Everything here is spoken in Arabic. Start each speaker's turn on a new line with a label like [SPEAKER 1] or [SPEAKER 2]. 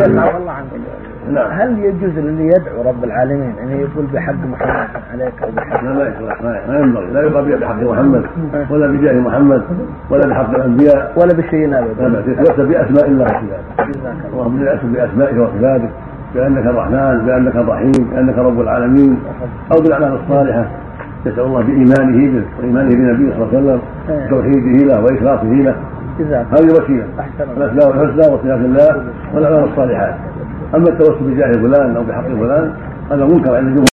[SPEAKER 1] نعم
[SPEAKER 2] هل يجوز للي يدعو رب العالمين ان يقول بحق محمد عليك أو بحق
[SPEAKER 1] لا يصلح ما ينبغي. لا يقال بحق محمد ولا بجاه محمد ولا بحق الأنبياء.
[SPEAKER 2] ولا بشيء
[SPEAKER 1] لا
[SPEAKER 2] ابدا
[SPEAKER 1] يتوسل بأسماء الله وصفاته. اللهم اسال بأسمائك وصفاتك بأنك الرحمن بأنك الرحيم بأنك رب العالمين. أو بالأعمال الصالحة. يسال الله بإيمانه به وايمانه بنبيه صلى الله عليه وسلم وتوحيده له وإخلاصه له. هذه وسيله الاسماء الحسنى وصفات الله والاعمال الصالحات اما التوسل بجاه فلان أو بحق فلان هذا منكر عند الجمهور